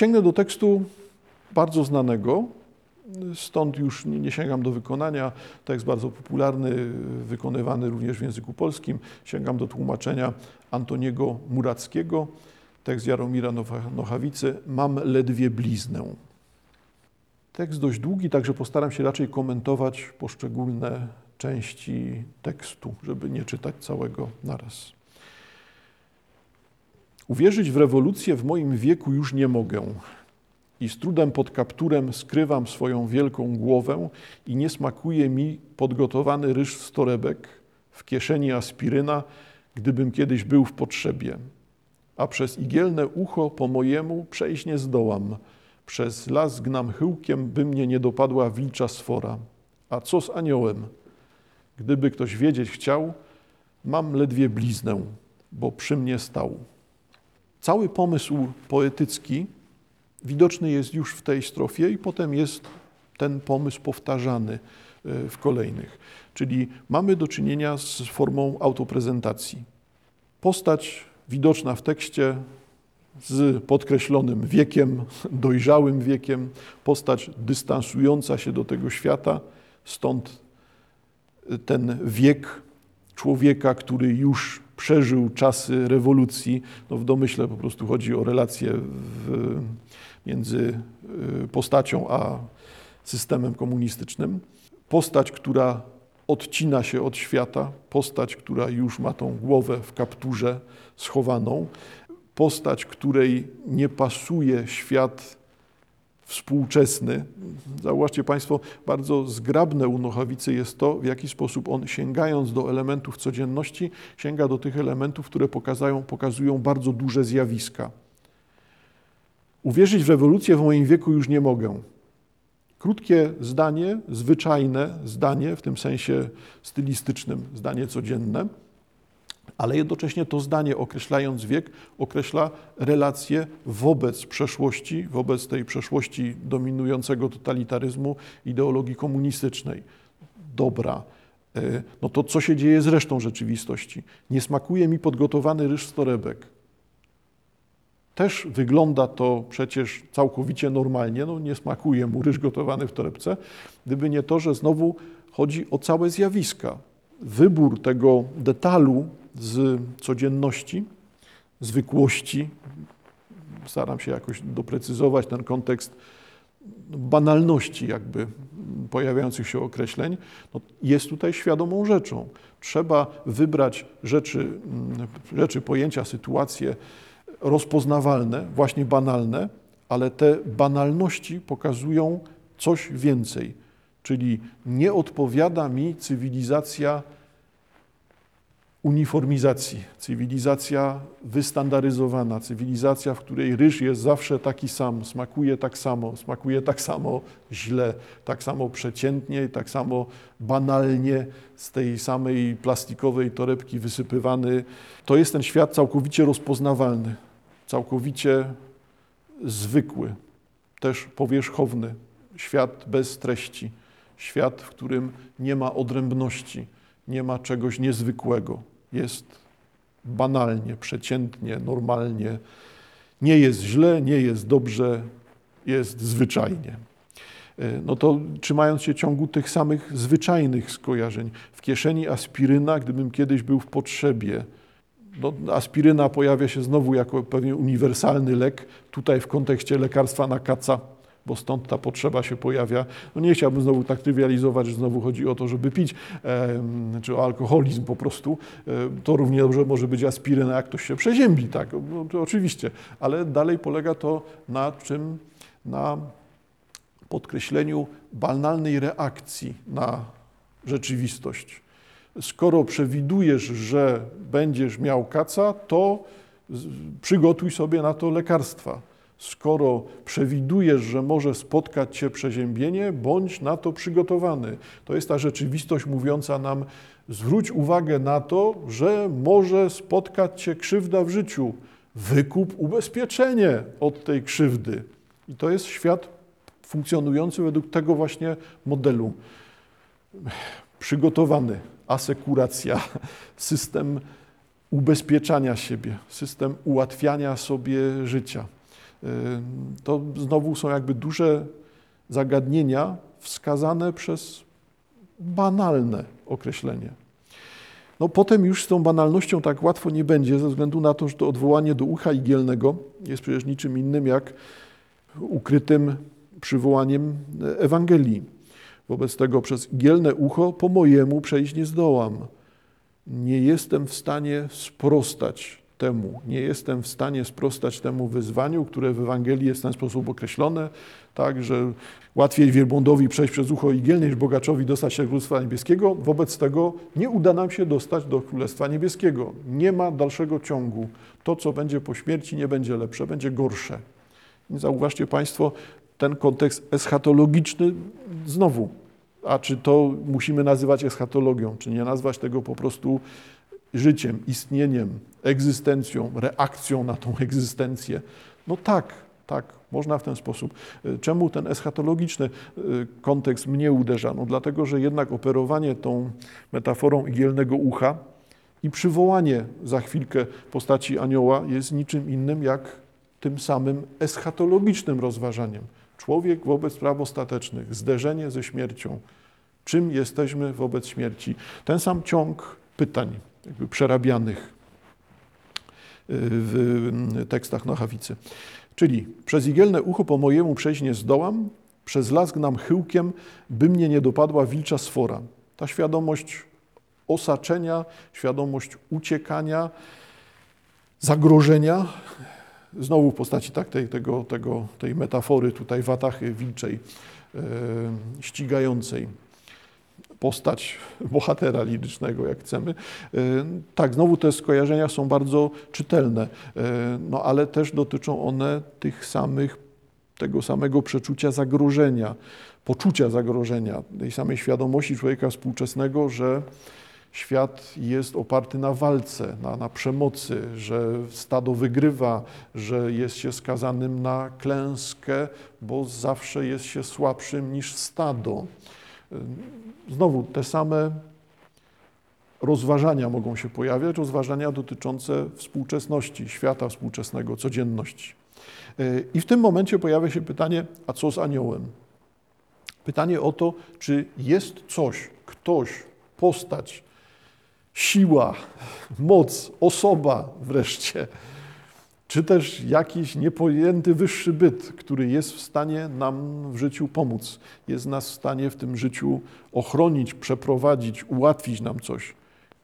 sięgnę do tekstu bardzo znanego, stąd już nie sięgam do wykonania. Tekst bardzo popularny, wykonywany również w języku polskim. Sięgam do tłumaczenia Antoniego Murackiego, tekst Jaromira Nochawicy. Mam ledwie bliznę. Tekst dość długi, także postaram się raczej komentować poszczególne części tekstu, żeby nie czytać całego naraz. Uwierzyć w rewolucję w moim wieku już nie mogę. I z trudem pod kapturem skrywam swoją wielką głowę i nie smakuje mi podgotowany ryż z torebek, w kieszeni aspiryna, gdybym kiedyś był w potrzebie. A przez igielne ucho po mojemu przejść nie zdołam. Przez las gnam chyłkiem, by mnie nie dopadła wilcza sfora. A co z aniołem? Gdyby ktoś wiedzieć chciał, mam ledwie bliznę, bo przy mnie stał. Cały pomysł poetycki widoczny jest już w tej strofie i potem jest ten pomysł powtarzany e, w kolejnych. Czyli mamy do czynienia z formą autoprezentacji. Postać widoczna w tekście z podkreślonym wiekiem, dojrzałym wiekiem, postać dystansująca się do tego świata, stąd ten wiek człowieka, który już przeżył czasy rewolucji. No w domyśle po prostu chodzi o relacje w, między y, postacią a systemem komunistycznym. Postać, która odcina się od świata, postać, która już ma tą głowę w kapturze schowaną, postać, której nie pasuje świat współczesny. Zauważcie Państwo, bardzo zgrabne u Nochawicy jest to, w jaki sposób on sięgając do elementów codzienności, sięga do tych elementów, które pokazują, pokazują bardzo duże zjawiska. Uwierzyć w rewolucję w moim wieku już nie mogę. Krótkie zdanie, zwyczajne zdanie, w tym sensie stylistycznym, zdanie codzienne, ale jednocześnie to zdanie, określając wiek, określa relacje wobec przeszłości, wobec tej przeszłości dominującego totalitaryzmu, ideologii komunistycznej. Dobra. E, no to co się dzieje z resztą rzeczywistości? Nie smakuje mi podgotowany ryż z torebek. Też wygląda to przecież całkowicie normalnie, no nie smakuje mu ryż gotowany w torebce, gdyby nie to, że znowu chodzi o całe zjawiska. Wybór tego detalu z codzienności, zwykłości. Staram się jakoś doprecyzować ten kontekst banalności jakby pojawiających się określeń, no jest tutaj świadomą rzeczą. Trzeba wybrać rzeczy, mm, rzeczy, pojęcia, sytuacje rozpoznawalne, właśnie banalne, ale te banalności pokazują coś więcej. Czyli nie odpowiada mi cywilizacja uniformizacji, cywilizacja wystandaryzowana, cywilizacja, w której ryż jest zawsze taki sam, smakuje tak samo, smakuje tak samo źle, tak samo przeciętnie, tak samo banalnie z tej samej plastikowej torebki wysypywany. To jest ten świat całkowicie rozpoznawalny, całkowicie zwykły, też powierzchowny, świat bez treści, świat, w którym nie ma odrębności, nie ma czegoś niezwykłego jest banalnie, przeciętnie, normalnie. Nie jest źle, nie jest dobrze, jest zwyczajnie. E, no to trzymając się ciągu tych samych zwyczajnych skojarzeń, w kieszeni aspiryna, gdybym kiedyś był w potrzebie, no, aspiryna pojawia się znowu jako pewien uniwersalny lek, tutaj w kontekście lekarstwa na kaca bo stąd ta potrzeba się pojawia. No nie chciałbym znowu tak trywializować, że znowu chodzi o to, żeby pić, e, czy o alkoholizm po prostu. E, to równie dobrze może być aspiryna, jak ktoś się przeziębi, tak, no, to oczywiście, ale dalej polega to na czym? Na podkreśleniu banalnej reakcji na rzeczywistość. Skoro przewidujesz, że będziesz miał kaca, to przygotuj sobie na to lekarstwa Skoro przewidujesz, że może spotkać cię przeziębienie, bądź na to przygotowany. To jest ta rzeczywistość mówiąca nam, zwróć uwagę na to, że może spotkać cię krzywda w życiu. Wykup ubezpieczenie od tej krzywdy. I to jest świat funkcjonujący według tego właśnie modelu. Przygotowany, asekuracja, system ubezpieczania siebie, system ułatwiania sobie życia. To znowu są jakby duże zagadnienia wskazane przez banalne określenie. No potem już z tą banalnością tak łatwo nie będzie, ze względu na to, że to odwołanie do ucha igielnego jest przecież niczym innym jak ukrytym przywołaniem Ewangelii. Wobec tego przez igielne ucho po mojemu przejść nie zdołam. Nie jestem w stanie sprostać temu, nie jestem w stanie sprostać temu wyzwaniu, które w Ewangelii jest w ten sposób określone, tak, że łatwiej wielbłądowi przejść przez ucho igielne niż bogaczowi dostać się do Królestwa Niebieskiego. Wobec tego nie uda nam się dostać do Królestwa Niebieskiego. Nie ma dalszego ciągu. To, co będzie po śmierci, nie będzie lepsze, będzie gorsze. I zauważcie Państwo, ten kontekst eschatologiczny znowu. A czy to musimy nazywać eschatologią, czy nie nazwać tego po prostu życiem, istnieniem, egzystencją, reakcją na tą egzystencję? No tak, tak, można w ten sposób. Czemu ten eschatologiczny y, kontekst mnie uderza? No dlatego, że jednak operowanie tą metaforą igielnego ucha i przywołanie za chwilkę postaci anioła jest niczym innym jak tym samym eschatologicznym rozważaniem. Człowiek wobec praw ostatecznych, zderzenie ze śmiercią. Czym jesteśmy wobec śmierci? Ten sam ciąg pytań, jakby przerabianych y, w tekstach Nochawicy. Czyli przez igielne ucho po mojemu przejść nie zdołam, przez las gnam chyłkiem, by mnie nie dopadła wilcza sfora. Ta świadomość osaczenia, świadomość uciekania, zagrożenia, znowu w postaci tak, tej, tego, tego, tej metafory tutaj watachy wilczej, e, ścigającej postać bohatera lirycznego, jak chcemy. E, tak, znowu te skojarzenia są bardzo czytelne, e, no ale też dotyczą one tych samych, tego samego przeczucia zagrożenia, poczucia zagrożenia, tej samej świadomości człowieka współczesnego, że świat jest oparty na walce, na, na, przemocy, że stado wygrywa, że jest się skazanym na klęskę, bo zawsze jest się słabszym niż stado. Znowu te same rozważania mogą się pojawiać, rozważania dotyczące współczesności, świata współczesnego, codzienności. I w tym momencie pojawia się pytanie, a co z aniołem? Pytanie o to, czy jest coś, ktoś, postać, siła, moc, osoba wreszcie, czy też jakiś niepojęty wyższy byt, który jest w stanie nam w życiu pomóc, jest nas w stanie w tym życiu ochronić, przeprowadzić, ułatwić nam coś.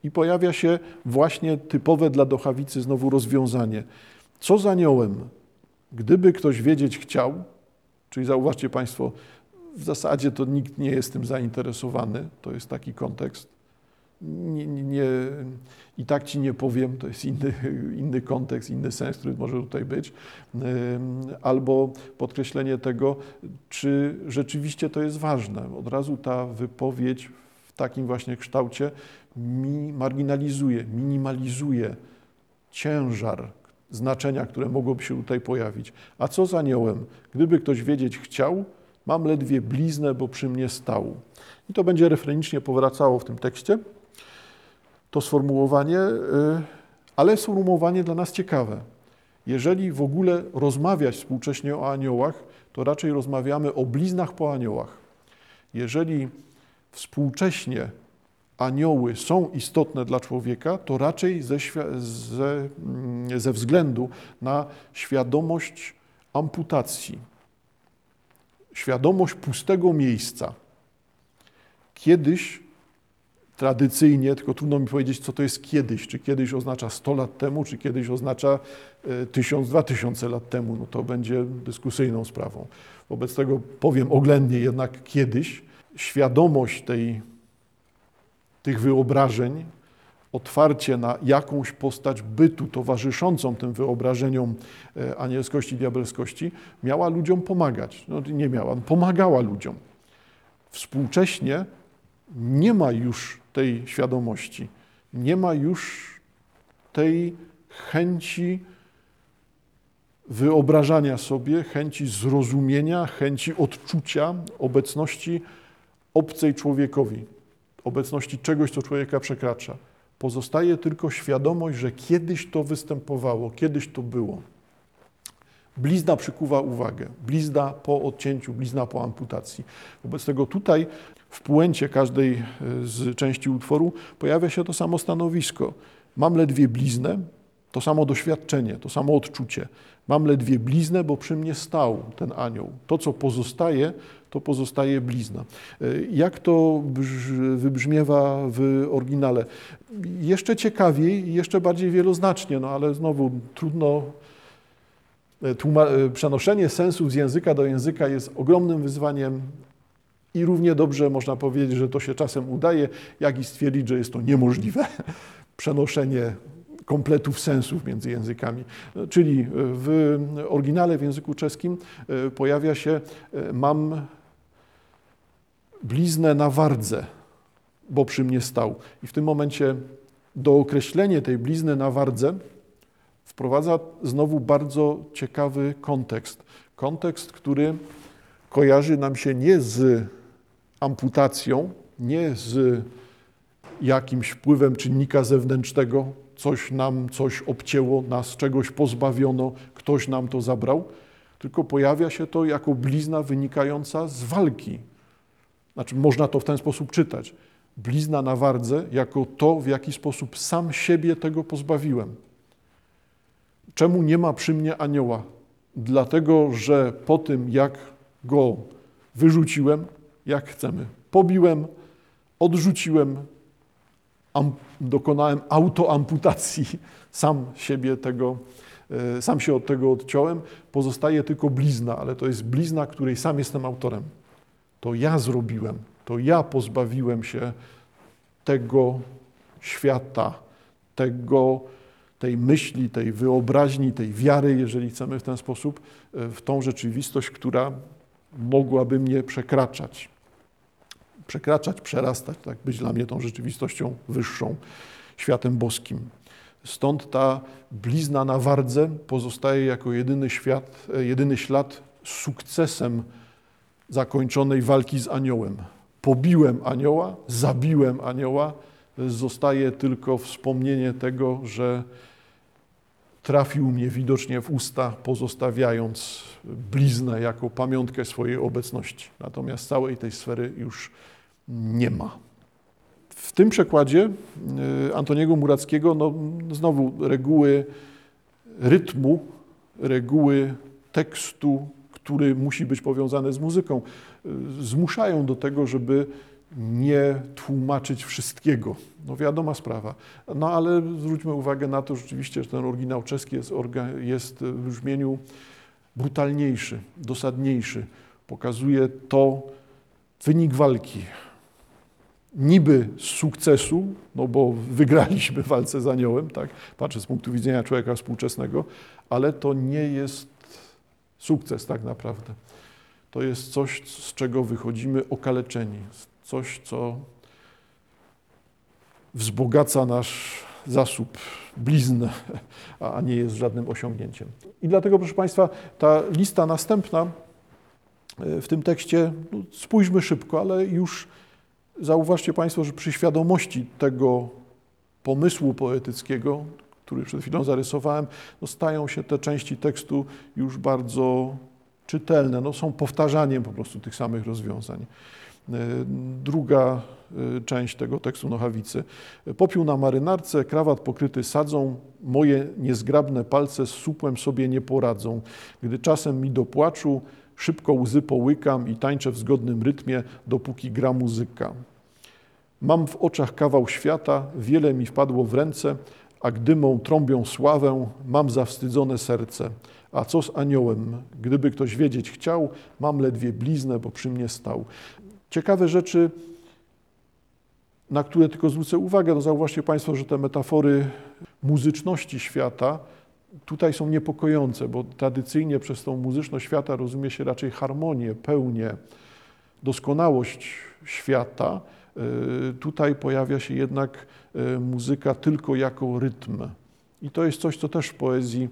I pojawia się właśnie typowe dla Dochawicy znowu rozwiązanie. Co z aniołem? Gdyby ktoś wiedzieć chciał, czyli zauważcie Państwo, w zasadzie to nikt nie jest tym zainteresowany, to jest taki kontekst nie, nie, i tak ci nie powiem, to jest inny, inny kontekst, inny sens, który może tutaj być, albo podkreślenie tego, czy rzeczywiście to jest ważne. Od razu ta wypowiedź w takim właśnie kształcie mi marginalizuje, minimalizuje ciężar znaczenia, które mogłoby się tutaj pojawić. A co z aniołem? Gdyby ktoś wiedzieć chciał, mam ledwie bliznę, bo przy mnie stał. I to będzie refrenicznie powracało w tym tekście to sformułowanie, y, ale sformułowanie dla nas ciekawe. Jeżeli w ogóle rozmawiać współcześnie o aniołach, to raczej rozmawiamy o bliznach po aniołach. Jeżeli współcześnie anioły są istotne dla człowieka, to raczej ze, ze, mm, ze względu na świadomość amputacji, świadomość pustego miejsca. Kiedyś tradycyjnie, tylko trudno mi powiedzieć, co to jest kiedyś. Czy kiedyś oznacza 100 lat temu, czy kiedyś oznacza 1000, e, 2000 lat temu. No to będzie dyskusyjną sprawą. Wobec tego powiem oględnie jednak kiedyś świadomość tej, tych wyobrażeń, otwarcie na jakąś postać bytu towarzyszącą tym wyobrażeniom e, anielskości, diabelskości, miała ludziom pomagać. No nie miała, pomagała ludziom. Współcześnie nie ma już tej świadomości, nie ma już tej chęci wyobrażania sobie, chęci zrozumienia, chęci odczucia obecności obcej człowiekowi, obecności czegoś, co człowieka przekracza. Pozostaje tylko świadomość, że kiedyś to występowało, kiedyś to było. Blizna przykuwa uwagę. Blizna po odcięciu, blizna po amputacji. Wobec tego tutaj w puencie każdej e, z części utworu pojawia się to samo stanowisko. Mam ledwie bliznę, to samo doświadczenie, to samo odczucie. Mam ledwie bliznę, bo przy mnie stał ten anioł. To, co pozostaje, to pozostaje blizna. E, jak to wybrzmiewa w oryginale? Jeszcze ciekawiej, jeszcze bardziej wieloznacznie, no ale znowu trudno. E, przenoszenie sensów z języka do języka jest ogromnym wyzwaniem i równie dobrze można powiedzieć, że to się czasem udaje, jak i stwierdzić, że jest to niemożliwe. Przenoszenie kompletów sensów między językami. Czyli w oryginale w języku czeskim e, pojawia się e, mam bliznę na wardze, bo przy mnie stał. I w tym momencie dookreślenie tej blizny na wardze wprowadza znowu bardzo ciekawy kontekst. Kontekst, który kojarzy nam się nie z amputacją, nie z jakimś wpływem czynnika zewnętrznego, coś nam coś obcięło, nas czegoś pozbawiono, ktoś nam to zabrał, tylko pojawia się to jako blizna wynikająca z walki. Znaczy, można to w ten sposób czytać. Blizna na wardze jako to, w jaki sposób sam siebie tego pozbawiłem. Czemu nie ma przy mnie anioła? Dlatego, że po tym, jak go wyrzuciłem, jak chcemy, pobiłem, odrzuciłem, dokonałem autoamputacji, sam siebie tego, e, sam się od tego odciąłem, pozostaje tylko blizna, ale to jest blizna, której sam jestem autorem. To ja zrobiłem, to ja pozbawiłem się tego świata, tego, tej myśli, tej wyobraźni, tej wiary, jeżeli chcemy w ten sposób, e, w tą rzeczywistość, która mogłaby mnie przekraczać przekraczać, przerastać, tak, być dla mnie tą rzeczywistością wyższą, światem boskim. Stąd ta blizna na wardze pozostaje jako jedyny, świat, jedyny ślad sukcesem zakończonej walki z aniołem. Pobiłem anioła, zabiłem anioła, zostaje tylko wspomnienie tego, że trafił mnie widocznie w usta, pozostawiając bliznę jako pamiątkę swojej obecności. Natomiast całej tej sfery już nie ma. W tym przekładzie y, Antoniego Murackiego no, znowu reguły rytmu, reguły tekstu, który musi być powiązany z muzyką, y, zmuszają do tego, żeby nie tłumaczyć wszystkiego. No wiadoma sprawa. No ale zwróćmy uwagę na to rzeczywiście, że ten oryginał czeski jest, jest w brzmieniu brutalniejszy, dosadniejszy. Pokazuje to wynik walki, niby z sukcesu, no bo wygraliśmy walce z aniołem, tak? patrzę z punktu widzenia człowieka współczesnego, ale to nie jest sukces tak naprawdę. To jest coś, z czego wychodzimy okaleczeni, coś, co wzbogaca nasz zasób blizn, a nie jest żadnym osiągnięciem. I dlatego, proszę Państwa, ta lista następna e, w tym tekście, no, spójrzmy szybko, ale już Zauważcie Państwo, że przy świadomości tego pomysłu poetyckiego, który przed chwilą zarysowałem, no stają się te części tekstu już bardzo czytelne, no są powtarzaniem po prostu tych samych rozwiązań. E, druga e, część tego tekstu Nochawicy. Popiół na marynarce, krawat pokryty sadzą, moje niezgrabne palce z supłem sobie nie poradzą. Gdy czasem mi do płaczu Szybko łzy połykam i tańczę w zgodnym rytmie, dopóki gra muzyka. Mam w oczach kawał świata, wiele mi wpadło w ręce, a gdy mą trąbią sławę, mam zawstydzone serce. A co z aniołem? Gdyby ktoś wiedzieć chciał, mam ledwie bliznę, bo przy mnie stał. Ciekawe rzeczy, na które tylko zwrócę uwagę. No zauważcie Państwo, że te metafory muzyczności świata tutaj są niepokojące, bo tradycyjnie przez tą muzyczność świata rozumie się raczej harmonię, pełnię, doskonałość świata. Y, tutaj pojawia się jednak y, muzyka tylko jako rytm. I to jest coś, co też w poezji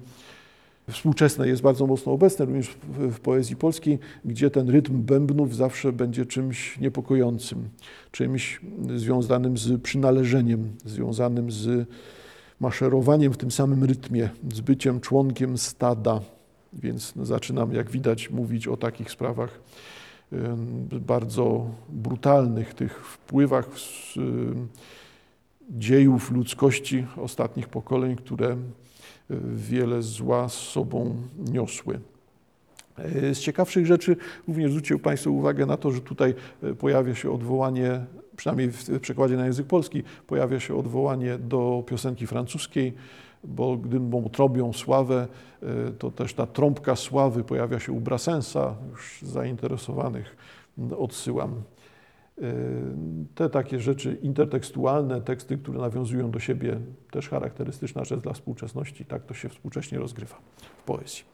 współczesnej jest bardzo mocno obecne, również w poezji polskiej, gdzie ten rytm bębnów zawsze będzie czymś niepokojącym, czymś związanym z przynależeniem, związanym z maszerowaniem w tym samym rytmie, z byciem członkiem stada, Więc zaczynam, jak widać, mówić o takich sprawach bardzo brutalnych, tych wpływach dziejów ludzkości ostatnich pokoleń, które wiele zła z sobą niosły. Z ciekawszych rzeczy również zwrócił Państwu uwagę na to, że tutaj pojawia się odwołanie, przynajmniej w przekładzie na język polski, pojawia się odwołanie do piosenki francuskiej, bo gdy mu trąbią sławę, e, to też ta trąbka sławy pojawia się u Brassensa, już zainteresowanych odsyłam. E, te takie rzeczy intertekstualne, teksty, które nawiązują do siebie, też charakterystyczna rzecz dla współczesności, tak to się współcześnie rozgrywa w poezji.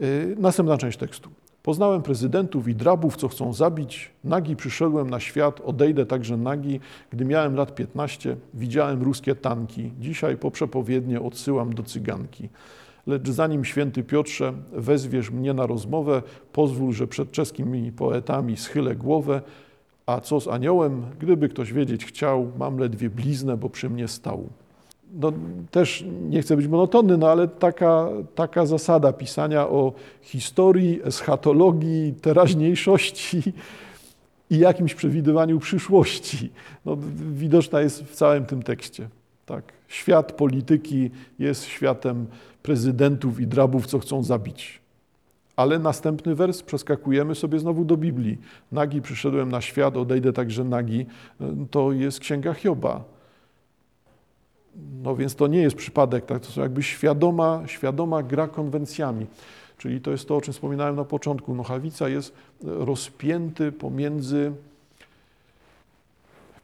E, następna część tekstu. Poznałem prezydentów i drabów, co chcą zabić. Nagi przyszedłem na świat, odejdę także nagi. Gdy miałem lat 15, widziałem ruskie tanki. Dzisiaj po przepowiednie odsyłam do cyganki. Lecz zanim święty Piotrze wezwiesz mnie na rozmowę, pozwól, że przed czeskimi poetami schylę głowę. A co z aniołem? Gdyby ktoś wiedzieć chciał, mam ledwie bliznę, bo przy mnie stał no, też nie chcę być monotonny, no ale taka, taka zasada pisania o historii, eschatologii, teraźniejszości i jakimś przewidywaniu przyszłości, no, widoczna jest w całym tym tekście. Tak. Świat polityki jest światem prezydentów i drabów, co chcą zabić. Ale następny wers przeskakujemy sobie znowu do Biblii. Nagi przyszedłem na świat, odejdę także nagi. To jest księga Hioba. No więc to nie jest przypadek, tak? to są jakby świadoma, świadoma gra konwencjami. Czyli to jest to, o czym wspominałem na początku. Nochawica jest rozpięty pomiędzy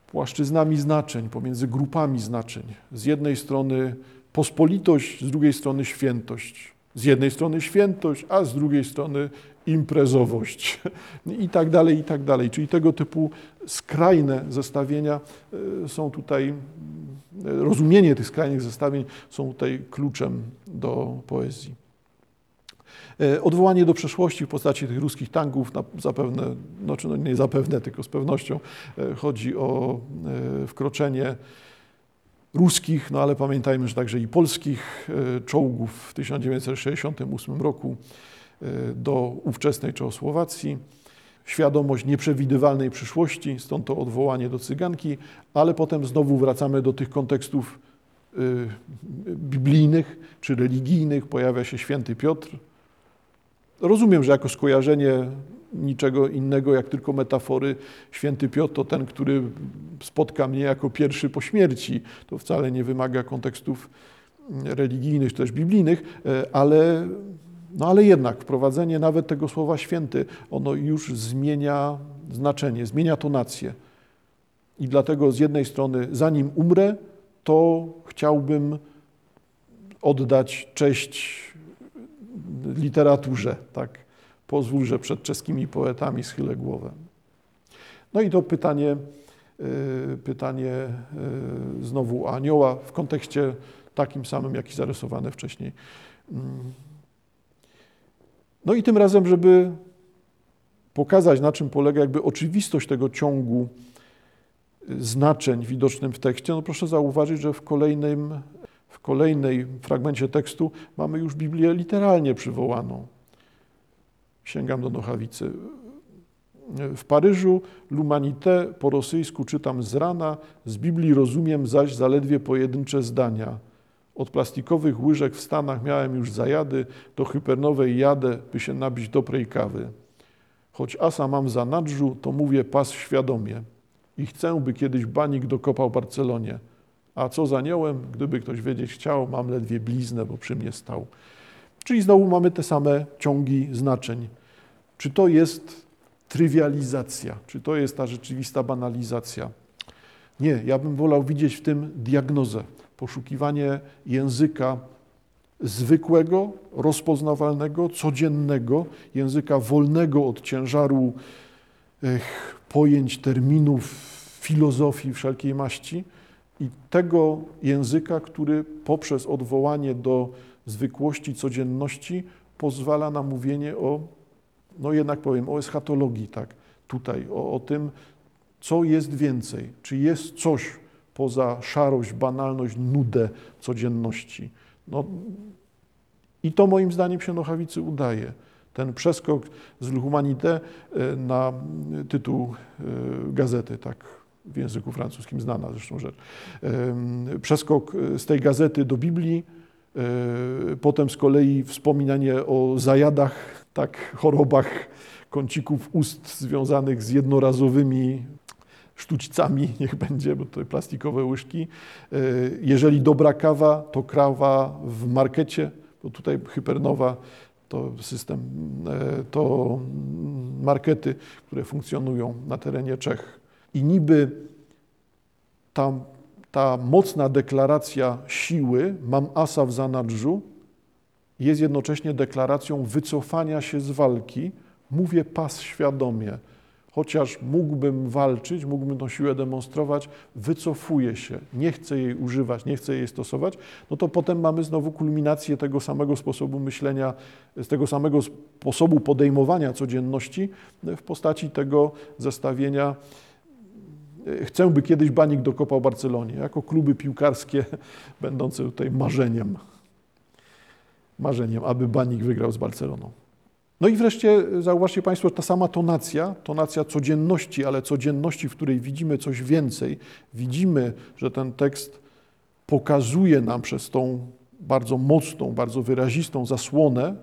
płaszczyznami znaczeń, pomiędzy grupami znaczeń. Z jednej strony pospolitość, z drugiej strony świętość. Z jednej strony świętość, a z drugiej strony imprezowość i tak dalej, i tak dalej. Czyli tego typu skrajne zestawienia e, są tutaj rozumienie tych skrajnych zestawień są tutaj kluczem do poezji. E, odwołanie do przeszłości w postaci tych ruskich tanków, zapewne, znaczy no nie zapewne, tylko z pewnością e, chodzi o e, wkroczenie ruskich, no ale pamiętajmy, że także i polskich czołgów w 1968 roku do ówczesnej Czechosłowacji świadomość nieprzewidywalnej przyszłości, stąd to odwołanie do cyganki, ale potem znowu wracamy do tych kontekstów y, biblijnych czy religijnych, pojawia się święty Piotr. Rozumiem, że jako skojarzenie niczego innego jak tylko metafory, święty Piotr to ten, który spotka mnie jako pierwszy po śmierci. To wcale nie wymaga kontekstów religijnych czy też biblijnych, e, ale no ale jednak wprowadzenie nawet tego słowa święty, ono już zmienia znaczenie, zmienia tonację. I dlatego z jednej strony, zanim umrę, to chciałbym oddać cześć literaturze. Tak? Pozwól, że przed czeskimi poetami schylę głowę. No i to pytanie, y, pytanie y, znowu anioła w kontekście takim samym, jaki zarysowane wcześniej. No i tym razem, żeby pokazać, na czym polega jakby oczywistość tego ciągu znaczeń widocznym w tekście, no proszę zauważyć, że w kolejnym, w kolejnej fragmencie tekstu mamy już Biblię literalnie przywołaną. Sięgam do nochawicy. W Paryżu l'humanité po rosyjsku czytam z rana, z Biblii rozumiem zaś zaledwie pojedyncze zdania. Od plastikowych łyżek w Stanach miałem już zajady, do hypernowej jadę, by się nabić dobrej kawy. Choć asa mam za nadrzu, to mówię pas świadomie. I chcę, by kiedyś banik dokopał Barcelonie. A co za aniołem, gdyby ktoś wiedzieć chciał, mam ledwie bliznę, bo przy mnie stał. Czyli znowu mamy te same ciągi znaczeń. Czy to jest trywializacja? Czy to jest ta rzeczywista banalizacja? Nie, ja bym wolał widzieć w tym diagnozę poszukiwanie języka zwykłego, rozpoznawalnego, codziennego, języka wolnego od ciężaru pojęć, terminów, filozofii wszelkiej maści i tego języka, który poprzez odwołanie do zwykłości, codzienności pozwala na mówienie o, no jednak powiem, o eschatologii, tak, tutaj, o, o tym, co jest więcej, czy jest coś, poza szarość, banalność, nudę codzienności. No, I to moim zdaniem się Nochawicy udaje. Ten przeskok z L'Humanité e, na tytuł e, gazety, tak w języku francuskim znana zresztą rzecz. Przeskok z tej gazety do Biblii, potem z kolei wspominanie o zajadach, tak, chorobach kącików ust związanych z jednorazowymi sztućcami, niech będzie, bo to plastikowe łyżki. E, jeżeli dobra kawa, to kawa w markecie, bo tutaj Hypernowa to system, e, to markety, które funkcjonują na terenie Czech. I niby ta, ta mocna deklaracja siły, mam asa w zanadrzu, jest jednocześnie deklaracją wycofania się z walki. Mówię pas świadomie chociaż mógłbym walczyć, mógłbym tą siłę demonstrować, wycofuję się, nie chcę jej używać, nie chcę jej stosować, no to potem mamy znowu kulminację tego samego sposobu myślenia, z tego samego sposobu podejmowania codzienności w postaci tego zestawienia. Chcę, by kiedyś Banik dokopał Barcelonie, jako kluby piłkarskie będące tutaj marzeniem. Marzeniem, aby Banik wygrał z Barceloną. No i wreszcie zauważcie Państwo, ta sama tonacja, tonacja codzienności, ale codzienności, w której widzimy coś więcej. Widzimy, że ten tekst pokazuje nam przez tą bardzo mocną, bardzo wyrazistą zasłonę,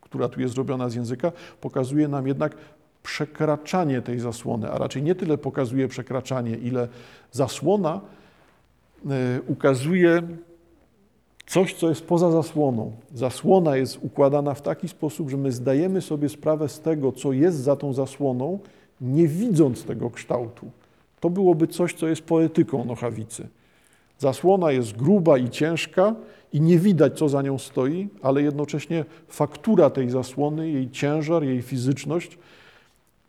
która tu jest zrobiona z języka, pokazuje nam jednak przekraczanie tej zasłony, a raczej nie tyle pokazuje przekraczanie, ile zasłona y, ukazuje coś, co jest poza zasłoną. Zasłona jest układana w taki sposób, że my zdajemy sobie sprawę z tego, co jest za tą zasłoną, nie widząc tego kształtu. To byłoby coś, co jest poetyką Nochawicy. Zasłona jest gruba i ciężka i nie widać, co za nią stoi, ale jednocześnie faktura tej zasłony, jej ciężar, jej fizyczność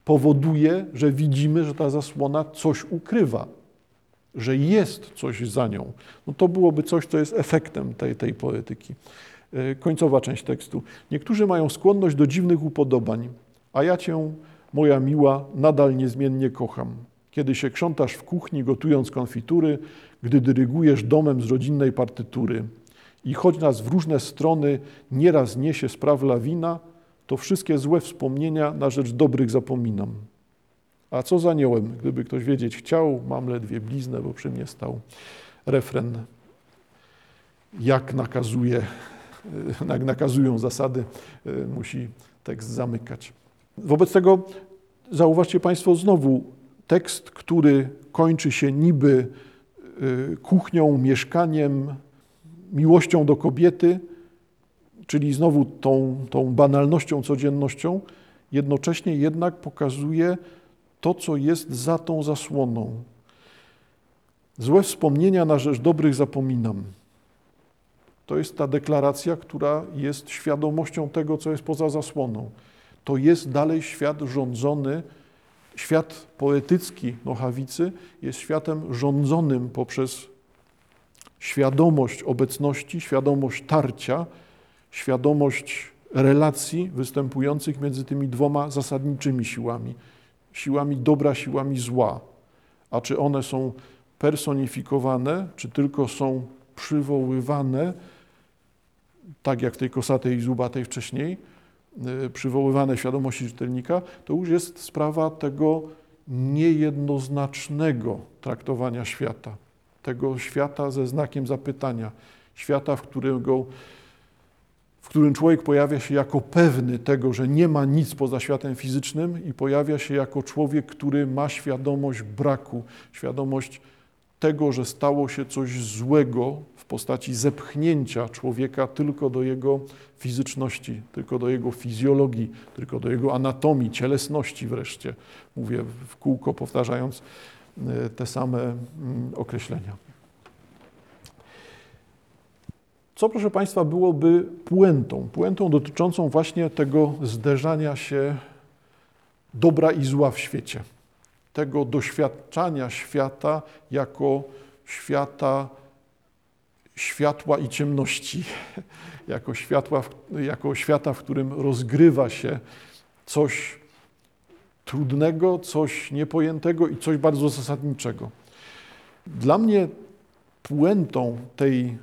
powoduje, że widzimy, że ta zasłona coś ukrywa, że jest coś za nią, no to byłoby coś, co jest efektem tej, tej poetyki. E, końcowa część tekstu. Niektórzy mają skłonność do dziwnych upodobań, a ja cię, moja miła, nadal niezmiennie kocham. Kiedy się krzątasz w kuchni, gotując konfitury, gdy dyrygujesz domem z rodzinnej partytury i choć nas w różne strony nieraz niesie spraw lawina, to wszystkie złe wspomnienia na rzecz dobrych zapominam. A co z aniołem? Gdyby ktoś wiedzieć chciał, mam ledwie bliznę, bo przy mnie stał refren, jak nakazuje, jak nakazują zasady, musi tekst zamykać. Wobec tego zauważcie Państwo znowu tekst, który kończy się niby y, kuchnią, mieszkaniem, miłością do kobiety, czyli znowu tą, tą banalnością, codziennością, jednocześnie jednak pokazuje to, co jest za tą zasłoną. Złe wspomnienia na rzecz dobrych zapominam. To jest ta deklaracja, która jest świadomością tego, co jest poza zasłoną. To jest dalej świat rządzony, świat poetycki Nochawicy jest światem rządzonym poprzez świadomość obecności, świadomość tarcia, świadomość relacji występujących między tymi dwoma zasadniczymi siłami siłami dobra, siłami zła. A czy one są personifikowane, czy tylko są przywoływane, tak jak w tej kosatej i zubatej wcześniej, y, przywoływane świadomości czytelnika, to już jest sprawa tego niejednoznacznego traktowania świata, tego świata ze znakiem zapytania, świata, w którego którym człowiek pojawia się jako pewny tego, że nie ma nic poza światem fizycznym i pojawia się jako człowiek, który ma świadomość braku, świadomość tego, że stało się coś złego w postaci zepchnięcia człowieka tylko do jego fizyczności, tylko do jego fizjologii, tylko do jego anatomii, cielesności wreszcie. Mówię w kółko, powtarzając e, te same mm, określenia. Co, proszę Państwa, byłoby puentą? Puentą dotyczącą właśnie tego zderzania się dobra i zła w świecie. Tego doświadczania świata jako świata światła i ciemności, jako, światła, jako świata, w którym rozgrywa się coś trudnego, coś niepojętego i coś bardzo zasadniczego. Dla mnie puentą tej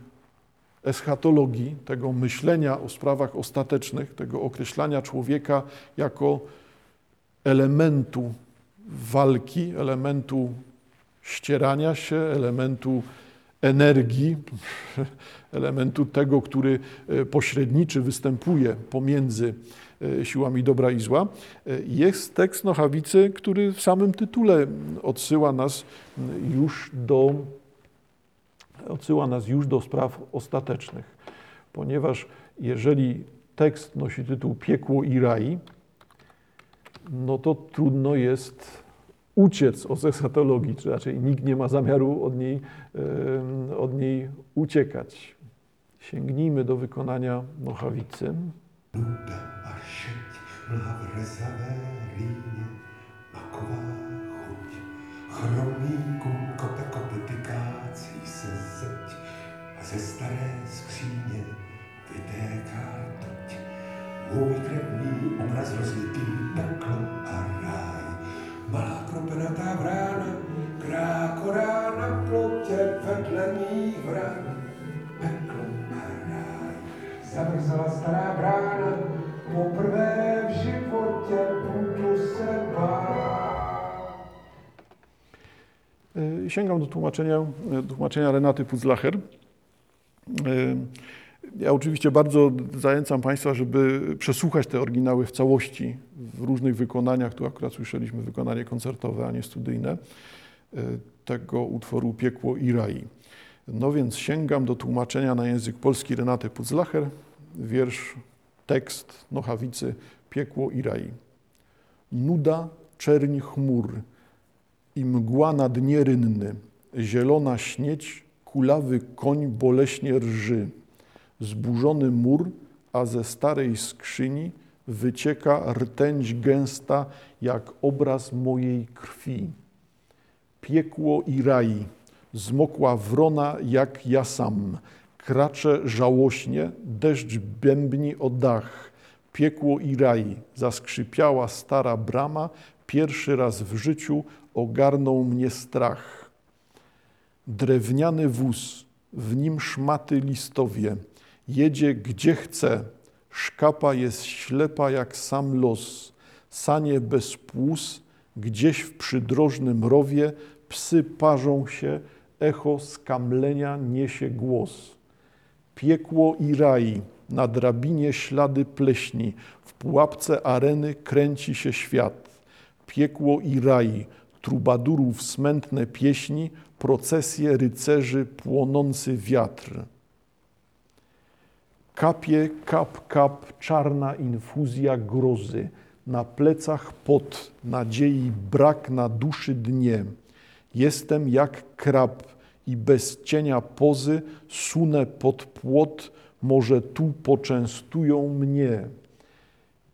eschatologii, tego myślenia o sprawach ostatecznych, tego określania człowieka jako elementu walki, elementu ścierania się, elementu energii, elementu tego, który e, pośredniczy, występuje pomiędzy e, siłami dobra i zła, e, jest tekst Nochawicy, który w samym tytule odsyła nas już do, odsyła nas już do spraw ostatecznych. Ponieważ jeżeli tekst nosi tytuł Piekło i raj, no to trudno jest uciec od eschatologii, czy raczej nikt nie ma zamiaru od niej, od niej uciekać. Sięgnijmy do wykonania Nochawicy. Nuda Můj krevný obraz rozlitý peklo a ráj, malá kropenatá vrána, krákorá na plotě vedle mých vran, peklo a ráj. Zamrzela stará brána, poprvé v životě budu se. E, sięgam do tłumaczenia, do tłumaczenia Renaty Putzlacher. Ja oczywiście bardzo zachęcam Państwa, żeby przesłuchać te oryginały w całości, w różnych wykonaniach. Tu akurat słyszeliśmy wykonanie koncertowe, a nie studyjne, e, tego utworu Piekło i Rai. No więc sięgam do tłumaczenia na język polski Renaty Putzlacher, wiersz, tekst Nochawicy Piekło i Rai. Nuda, czerń chmur i mgła na dnie rynny, zielona śnieć, kulawy koń boleśnie rży zburzony mur, a ze starej skrzyni wycieka rtęć gęsta jak obraz mojej krwi. Piekło i raj, zmokła wrona jak ja sam, kracze żałośnie, deszcz bębni o dach. Piekło i raj, zaskrzypiała stara brama, pierwszy raz w życiu ogarnął mnie strach. Drewniany wóz, w nim szmaty listowie, jedzie gdzie chce. Szkapa jest ślepa jak sam los. Sanie bez płus, gdzieś w przydrożnym rowie psy parzą się, echo skamlenia niesie głos. Piekło i raj, na drabinie ślady pleśni, w pułapce areny kręci się świat. Piekło i raj, trubadurów smętne pieśni, procesje rycerzy, płonący wiatr. Kapie, kap, kap, czarna infuzja grozy. Na plecach pot, nadziei brak na duszy dnie. Jestem jak krab i bez cienia pozy sunę pod płot, może tu poczęstują mnie.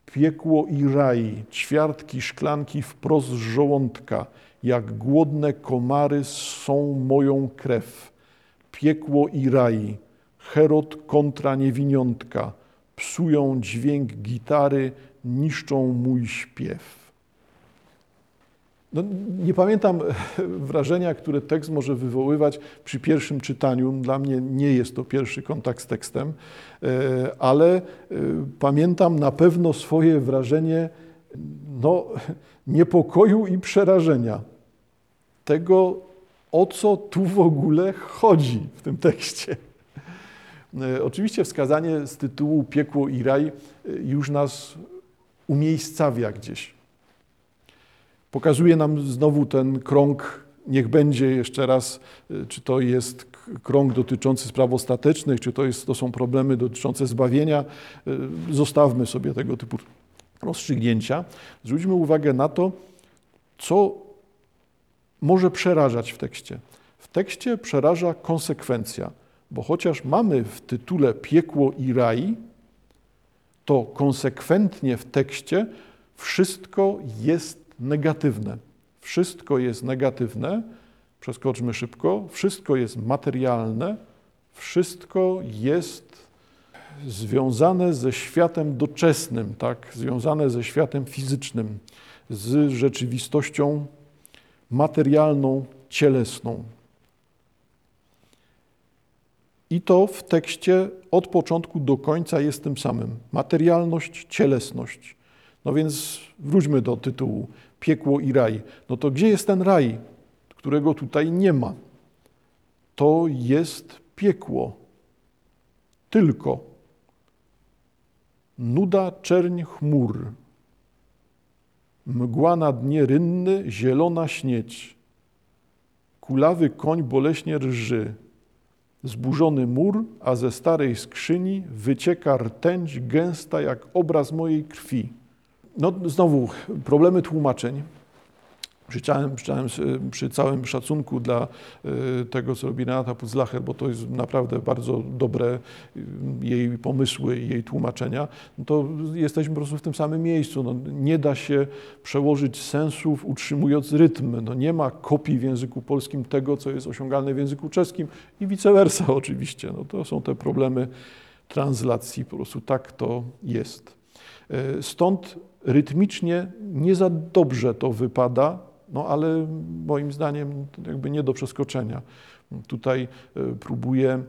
Piekło i raj, ćwiartki szklanki wprost z żołądka, jak głodne komary są moją krew. Piekło i raj, Herod kontra niewiniątka. Psują dźwięk gitary, niszczą mój śpiew. No, nie pamiętam wrażenia, które tekst może wywoływać przy pierwszym czytaniu. Dla mnie nie jest to pierwszy kontakt z tekstem, e, ale e, pamiętam na pewno swoje wrażenie no, niepokoju i przerażenia. Tego, o co tu w ogóle chodzi w tym tekście. E, oczywiście wskazanie z tytułu Piekło i Raj e, już nas umiejscawia gdzieś. Pokazuje nam znowu ten krąg, niech będzie jeszcze raz, e, czy to jest krąg dotyczący spraw ostatecznych, czy to, jest, to są problemy dotyczące zbawienia. Zostawmy sobie tego typu rozstrzygnięcia. Zwróćmy uwagę na to, co może przerażać w tekście. W tekście przeraża konsekwencja bo chociaż mamy w tytule piekło i raj, to konsekwentnie w tekście wszystko jest negatywne. Wszystko jest negatywne, przeskoczmy szybko, wszystko jest materialne, wszystko jest związane ze światem doczesnym, tak? związane ze światem fizycznym, z rzeczywistością materialną, cielesną. I to w tekście od początku do końca jest tym samym. Materialność, cielesność. No więc wróćmy do tytułu Piekło i raj. No to gdzie jest ten raj, którego tutaj nie ma? To jest piekło. Tylko nuda czerń chmur, mgła na dnie rynny, zielona śnieć, kulawy koń boleśnie rży, zburzony mur, a ze starej skrzyni wycieka rtęć gęsta jak obraz mojej krwi. No znowu problemy tłumaczeń. Przy całym, przy, całym, całym szacunku dla y, tego, co robi Renata Putzlacher, bo to jest naprawdę bardzo dobre y, jej pomysły i jej tłumaczenia, no to jesteśmy po prostu w tym samym miejscu. No, nie da się przełożyć sensów utrzymując rytm. No, nie ma kopii w języku polskim tego, co jest osiągalne w języku czeskim i vice versa oczywiście. No, to są te problemy translacji, po prostu tak to jest. Y, stąd rytmicznie nie za dobrze to wypada, no ale moim zdaniem jakby nie do przeskoczenia. Tutaj e, próbuje e,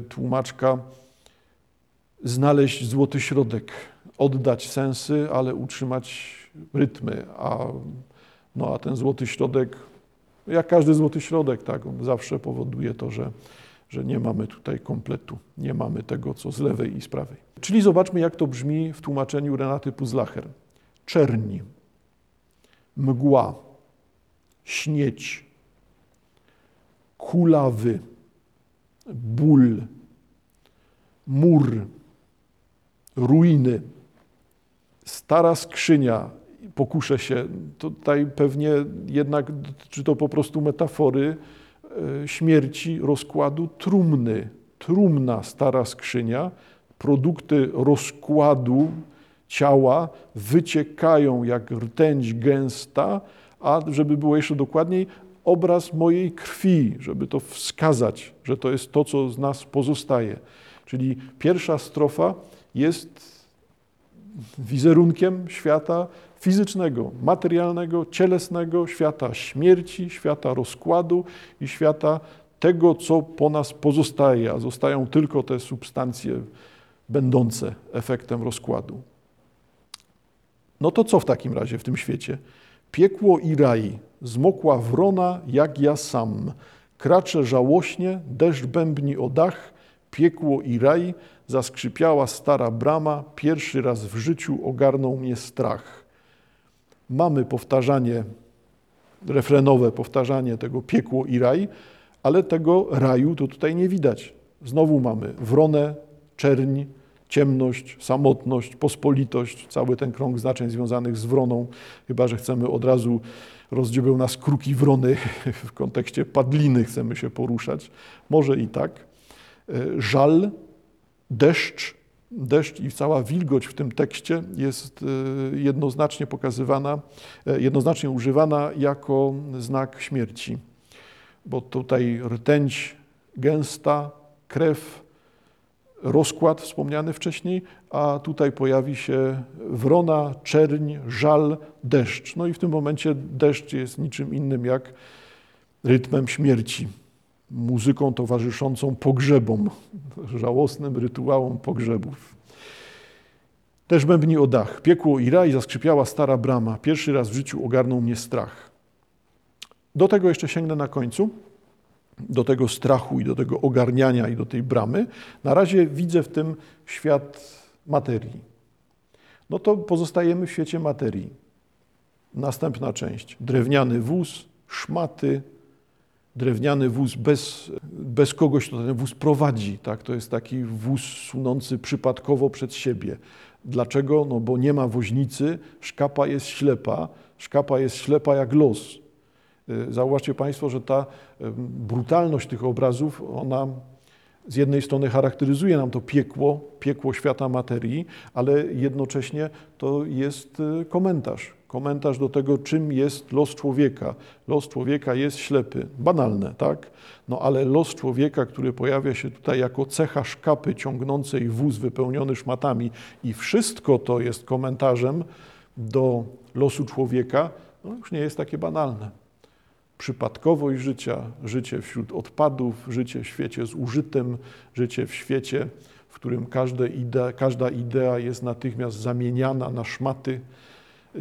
tłumaczka znaleźć złoty środek, oddać sensy, ale utrzymać rytmy, a, no, a ten złoty środek, jak każdy złoty środek, tak, on zawsze powoduje to, że, że nie mamy tutaj kompletu, nie mamy tego, co z lewej i z prawej. Czyli zobaczmy, jak to brzmi w tłumaczeniu Renaty Puzlacher. Czerni, mgła, śnieć, kulawy, ból, mur, ruiny, stara skrzynia. Pokuszę się, tutaj pewnie jednak, czy to po prostu metafory e, śmierci, rozkładu trumny. Trumna, stara skrzynia, produkty rozkładu ciała wyciekają jak rtęć gęsta, a żeby było jeszcze dokładniej, obraz mojej krwi, żeby to wskazać, że to jest to, co z nas pozostaje. Czyli pierwsza strofa jest wizerunkiem świata fizycznego, materialnego, cielesnego, świata śmierci, świata rozkładu i świata tego, co po nas pozostaje, a zostają tylko te substancje będące efektem rozkładu. No to co w takim razie w tym świecie? Piekło i raj, zmokła wrona jak ja sam. Kracze żałośnie, deszcz bębni o dach, piekło i raj, zaskrzypiała stara brama, pierwszy raz w życiu ogarnął mnie strach. Mamy powtarzanie, refrenowe powtarzanie tego piekło i raj, ale tego raju to tutaj nie widać. Znowu mamy wronę, czerń, ciemność, samotność, pospolitość, cały ten krąg znaczeń związanych z wroną, chyba że chcemy od razu rozdziebeł nas kruki wrony w kontekście padliny chcemy się poruszać. Może i tak. E, żal, deszcz, deszcz i cała wilgoć w tym tekście jest e, jednoznacznie pokazywana, e, jednoznacznie używana jako znak śmierci. Bo tutaj rtęć gęsta, krew, rozkład wspomniany wcześniej, a tutaj pojawi się wrona, czerń, żal, deszcz. No i w tym momencie deszcz jest niczym innym jak rytmem śmierci, muzyką towarzyszącą pogrzebom, żałosnym rytuałom pogrzebów. Też bębni o dach. Piekło i raj zaskrzypiała stara brama. Pierwszy raz w życiu ogarnął mnie strach. Do tego jeszcze sięgnę na końcu do tego strachu i do tego ogarniania i do tej bramy, na razie widzę w tym świat materii. No to pozostajemy w świecie materii. Następna część. Drewniany wóz, szmaty, drewniany wóz bez, bez kogoś, kto ten wóz prowadzi. Tak? To jest taki wóz sunący przypadkowo przed siebie. Dlaczego? No bo nie ma woźnicy, szkapa jest ślepa, szkapa jest ślepa jak los. Y, zauważcie Państwo, że ta brutalność tych obrazów, ona z jednej strony charakteryzuje nam to piekło, piekło świata materii, ale jednocześnie to jest y, komentarz. Komentarz do tego, czym jest los człowieka. Los człowieka jest ślepy. Banalne, tak? No ale los człowieka, który pojawia się tutaj jako cecha szkapy ciągnącej wóz wypełniony szmatami i wszystko to jest komentarzem do losu człowieka, no już nie jest takie banalne. Przypadkowość życia, życie wśród odpadów, życie w świecie zużytym, życie w świecie, w którym idea, każda idea jest natychmiast zamieniana na szmaty,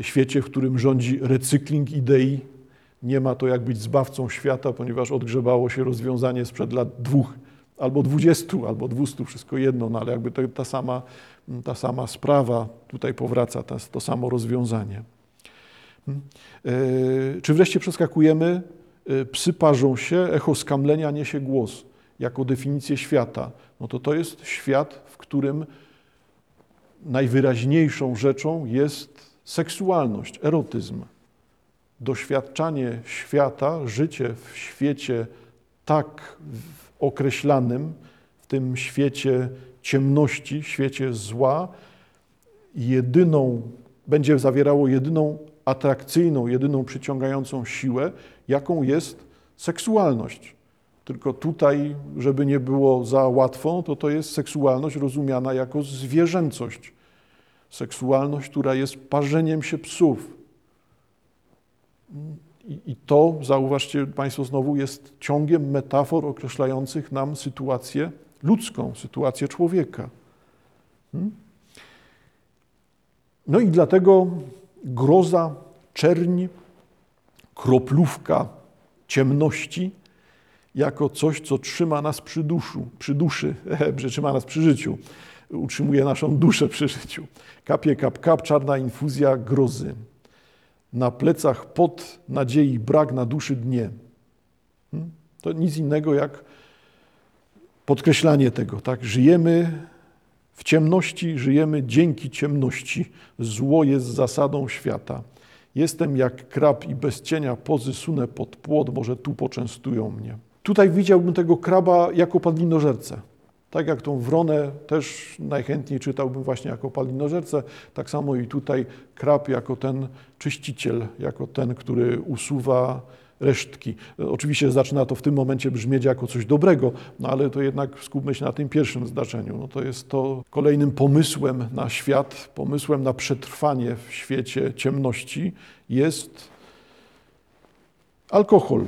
świecie, w którym rządzi recykling idei. Nie ma to jak być zbawcą świata, ponieważ odgrzebało się rozwiązanie sprzed lat dwóch, albo dwudziestu, albo dwustu, wszystko jedno, no ale jakby to, ta, sama, ta sama sprawa tutaj powraca, to, to samo rozwiązanie. Hmm? E, czy wreszcie przeskakujemy, e, psy parzą się, echo skamlenia niesie głos jako definicję świata. No to to jest świat, w którym najwyraźniejszą rzeczą jest seksualność, erotyzm. Doświadczanie świata, życie w świecie tak określanym, w tym świecie ciemności, świecie zła, jedyną, będzie zawierało jedyną atrakcyjną, jedyną przyciągającą siłę, jaką jest seksualność. Tylko tutaj, żeby nie było za łatwo, to to jest seksualność rozumiana jako zwierzęcość. Seksualność, która jest parzeniem się psów. I, I, to, zauważcie Państwo znowu, jest ciągiem metafor określających nam sytuację ludzką, sytuację człowieka. Hmm? No i dlatego groza, czerń, kroplówka ciemności jako coś, co trzyma nas przy, duszu, przy duszy, trzyma nas przy życiu, utrzymuje naszą duszę przy życiu. Kapie, kap, kap, czarna infuzja grozy. Na plecach pot nadziei, brak na duszy dnie. Hmm? To nic innego jak podkreślanie tego, tak? Żyjemy w ciemności, żyjemy dzięki ciemności. Zło jest zasadą świata. Jestem jak krab i bez cienia pozy sunę pod płot, może tu poczęstują mnie. Tutaj widziałbym tego kraba jako padlinożercę. Tak jak tą wronę też najchętniej czytałbym właśnie jako padlinożercę, tak samo i tutaj krab jako ten czyściciel, jako ten, który usuwa resztki. Oczywiście zaczyna to w tym momencie brzmieć jako coś dobrego, no ale to jednak skupmy się na tym pierwszym zdarzeniu. No to jest to kolejnym pomysłem na świat, pomysłem na przetrwanie w świecie ciemności jest alkohol,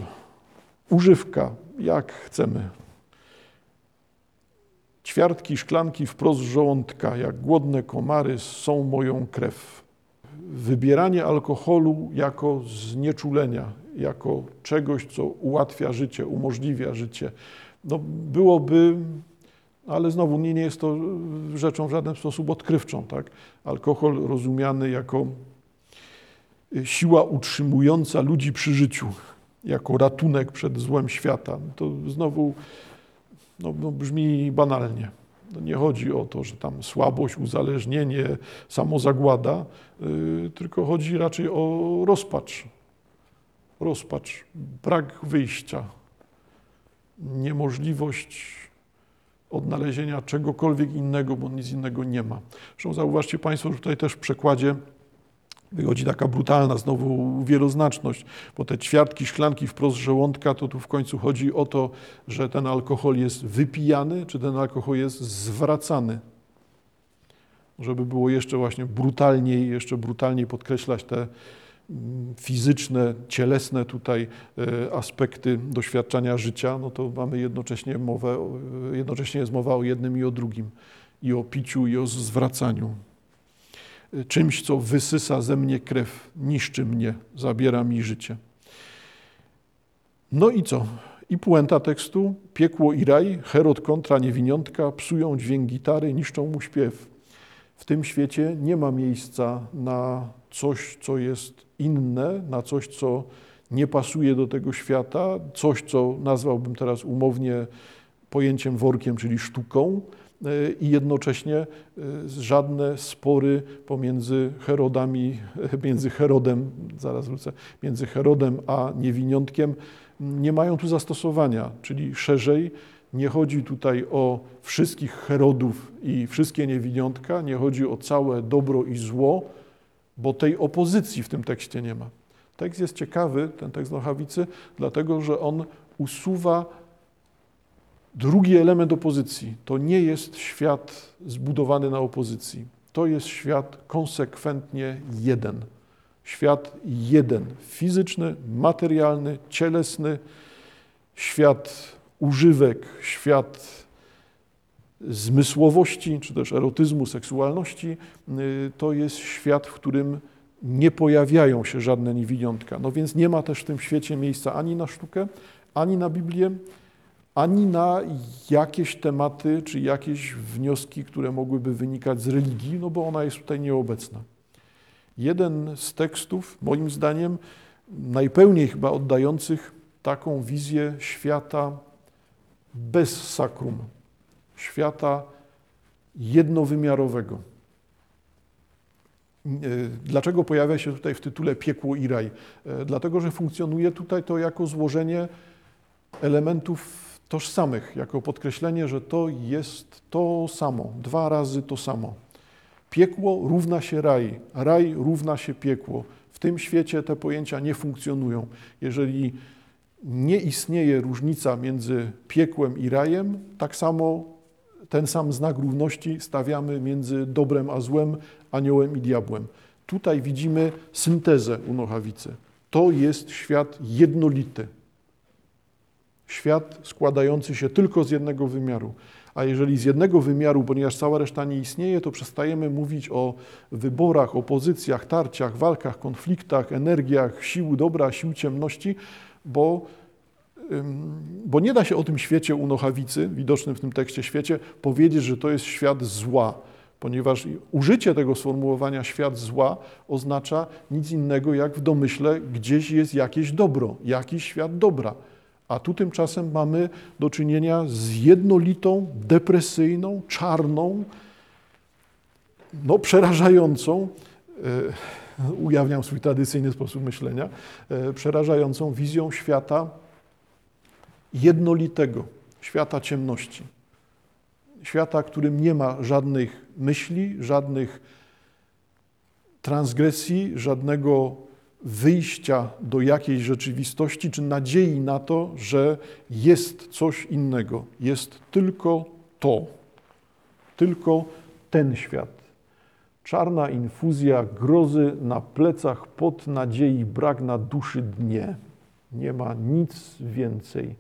używka, jak chcemy. Ćwiartki, szklanki wprost żołądka, jak głodne komary są moją krew. Wybieranie alkoholu jako znieczulenia, jako czegoś, co ułatwia życie, umożliwia życie, no byłoby, ale znowu nie, nie jest to rzeczą w żaden sposób odkrywczą. Tak? Alkohol rozumiany jako siła utrzymująca ludzi przy życiu, jako ratunek przed złem świata. To znowu no, no brzmi banalnie. No nie chodzi o to, że tam słabość, uzależnienie, samozagłada, yy, tylko chodzi raczej o rozpacz. Rozpacz, brak wyjścia, niemożliwość odnalezienia czegokolwiek innego, bo nic innego nie ma. Zresztą zauważcie Państwo, że tutaj też w przekładzie wychodzi taka brutalna znowu wieloznaczność, bo te ćwiartki, szklanki wprost żołądka, to tu w końcu chodzi o to, że ten alkohol jest wypijany, czy ten alkohol jest zwracany. Żeby było jeszcze właśnie brutalniej, jeszcze brutalniej podkreślać te fizyczne, cielesne tutaj e, aspekty doświadczania życia, no to mamy jednocześnie mowę, jednocześnie jest mowa o jednym i o drugim, i o piciu, i o zwracaniu czymś, co wysysa ze mnie krew, niszczy mnie, zabiera mi życie. No i co? I puenta tekstu, piekło i raj, Herod kontra niewiniątka, psują dźwięk gitary, niszczą mu śpiew. W tym świecie nie ma miejsca na coś, co jest inne, na coś, co nie pasuje do tego świata, coś, co nazwałbym teraz umownie pojęciem workiem, czyli sztuką, i jednocześnie e, żadne spory pomiędzy Herodami, między Herodem, zaraz wrócę, między Herodem a niewiniątkiem nie mają tu zastosowania, czyli szerzej nie chodzi tutaj o wszystkich Herodów i wszystkie niewiniątka, nie chodzi o całe dobro i zło, bo tej opozycji w tym tekście nie ma. Tekst jest ciekawy, ten tekst Nochawicy, dlatego że on usuwa Drugi element opozycji to nie jest świat zbudowany na opozycji. To jest świat konsekwentnie jeden. Świat jeden, fizyczny, materialny, cielesny, świat używek, świat zmysłowości, czy też erotyzmu, seksualności, y, to jest świat, w którym nie pojawiają się żadne niewiniątka. No więc nie ma też w tym świecie miejsca ani na sztukę, ani na Biblię, ani na jakieś tematy, czy jakieś wnioski, które mogłyby wynikać z religii, no bo ona jest tutaj nieobecna. Jeden z tekstów, moim zdaniem, najpełniej chyba oddających taką wizję świata bez sakrum, świata jednowymiarowego. E, dlaczego pojawia się tutaj w tytule piekło i raj? E, dlatego, że funkcjonuje tutaj to jako złożenie elementów tożsamych, jako podkreślenie, że to jest to samo, dwa razy to samo. Piekło równa się raj, raj równa się piekło. W tym świecie te pojęcia nie funkcjonują. Jeżeli nie istnieje różnica między piekłem i rajem, tak samo ten sam znak równości stawiamy między dobrem a złem, aniołem i diabłem. Tutaj widzimy syntezę u Nochawicy. To jest świat jednolity. Świat składający się tylko z jednego wymiaru. A jeżeli z jednego wymiaru, ponieważ cała reszta nie istnieje, to przestajemy mówić o wyborach, opozycjach, tarciach, walkach, konfliktach, energiach, sił dobra, sił ciemności, bo, bo nie da się o tym świecie u Nochawicy, widocznym w tym tekście świecie, powiedzieć, że to jest świat zła, ponieważ użycie tego sformułowania świat zła oznacza nic innego jak w domyśle gdzieś jest jakieś dobro, jakiś świat dobra. A tu tymczasem mamy do czynienia z jednolitą, depresyjną, czarną, no przerażającą, e, ujawniam swój tradycyjny sposób myślenia, e, przerażającą wizją świata jednolitego, świata ciemności. Świata, którym nie ma żadnych myśli, żadnych transgresji, żadnego wyjścia do jakiejś rzeczywistości, czy nadziei na to, że jest coś innego. Jest tylko to, tylko ten świat. Czarna infuzja grozy na plecach, pod nadziei, brak na duszy dnie. Nie ma nic więcej.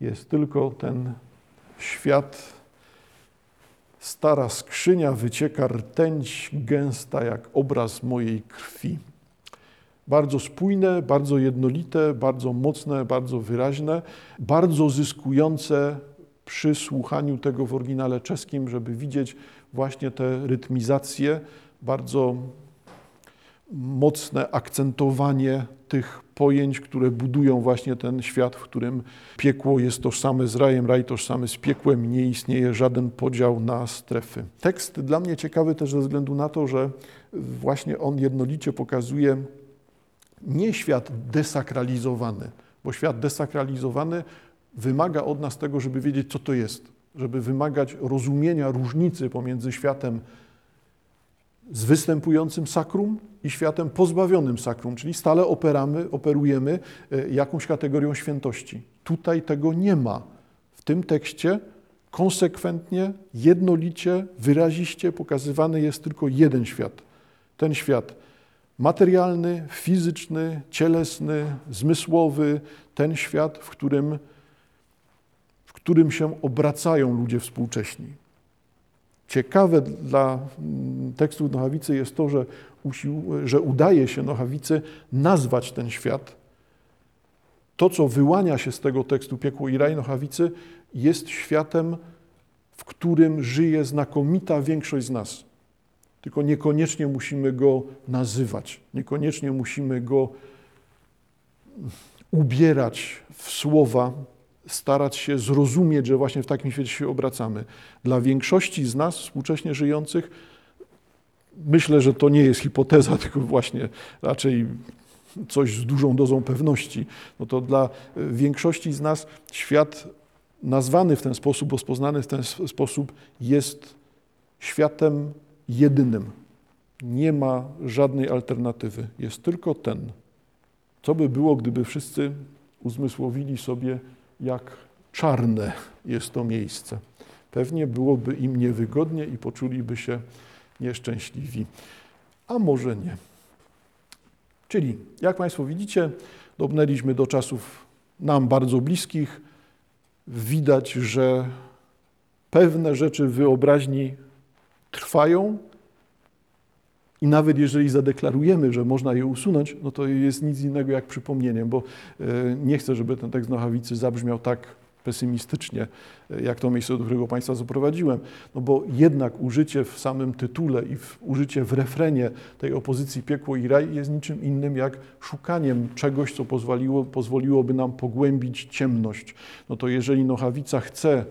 Jest tylko ten świat. Stara skrzynia wycieka rtęć gęsta jak obraz mojej krwi bardzo spójne, bardzo jednolite, bardzo mocne, bardzo wyraźne, bardzo zyskujące przy słuchaniu tego w oryginale czeskim, żeby widzieć właśnie te rytmizacje, bardzo mocne akcentowanie tych pojęć, które budują właśnie ten świat, w którym piekło jest tożsame z rajem, raj tożsamy z piekłem, nie istnieje żaden podział na strefy. Tekst dla mnie ciekawy też ze względu na to, że właśnie on jednolicie pokazuje nie świat desakralizowany, bo świat desakralizowany wymaga od nas tego, żeby wiedzieć, co to jest, żeby wymagać rozumienia różnicy pomiędzy światem z występującym sakrum i światem pozbawionym sakrum, czyli stale operamy, operujemy e, jakąś kategorią świętości. Tutaj tego nie ma. W tym tekście konsekwentnie, jednolicie, wyraziście pokazywany jest tylko jeden świat. Ten świat materialny, fizyczny, cielesny, zmysłowy, ten świat, w którym, w którym się obracają ludzie współcześni. Ciekawe dla mm, tekstu Nochawicy jest to, że, że udaje się Nochawicy nazwać ten świat. To, co wyłania się z tego tekstu Piekło i Raj Nochawicy, jest światem, w którym żyje znakomita większość z nas. Tylko niekoniecznie musimy go nazywać, niekoniecznie musimy go ubierać w słowa, starać się zrozumieć, że właśnie w takim świecie się obracamy. Dla większości z nas współcześnie żyjących, myślę, że to nie jest hipoteza, tylko właśnie raczej coś z dużą dozą pewności. No to dla większości z nas świat nazwany w ten sposób, rozpoznany w ten sposób jest światem jedynym. Nie ma żadnej alternatywy. Jest tylko ten. Co by było, gdyby wszyscy uzmysłowili sobie, jak czarne jest to miejsce? Pewnie byłoby im niewygodnie i poczuliby się nieszczęśliwi. A może nie. Czyli, jak Państwo widzicie, dobrnęliśmy do czasów nam bardzo bliskich. Widać, że pewne rzeczy wyobraźni trwają i nawet jeżeli zadeklarujemy, że można je usunąć, no to jest nic innego jak przypomnieniem, bo e, nie chcę, żeby ten tekst Nochawicy zabrzmiał tak pesymistycznie, e, jak to miejsce, do którego Państwa zaprowadziłem, no bo jednak użycie w samym tytule i w, użycie w refrenie tej opozycji piekło i raj jest niczym innym jak szukaniem czegoś, co pozwoliło, pozwoliłoby nam pogłębić ciemność. No to jeżeli Nochawica chce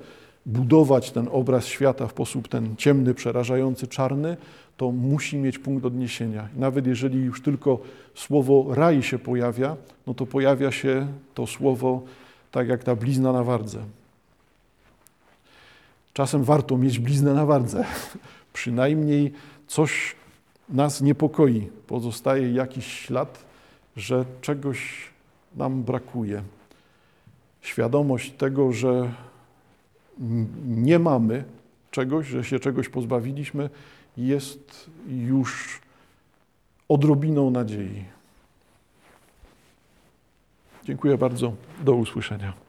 budować ten obraz świata w sposób ten ciemny, przerażający, czarny, to musi mieć punkt odniesienia. Nawet jeżeli już tylko słowo raj się pojawia, no to pojawia się to słowo tak jak ta blizna na wardze. Czasem warto mieć bliznę na wardze. Przynajmniej coś nas niepokoi. Pozostaje jakiś ślad, że czegoś nam brakuje. Świadomość tego, że nie mamy czegoś, że się czegoś pozbawiliśmy, jest już odrobiną nadziei. Dziękuję bardzo. Do usłyszenia.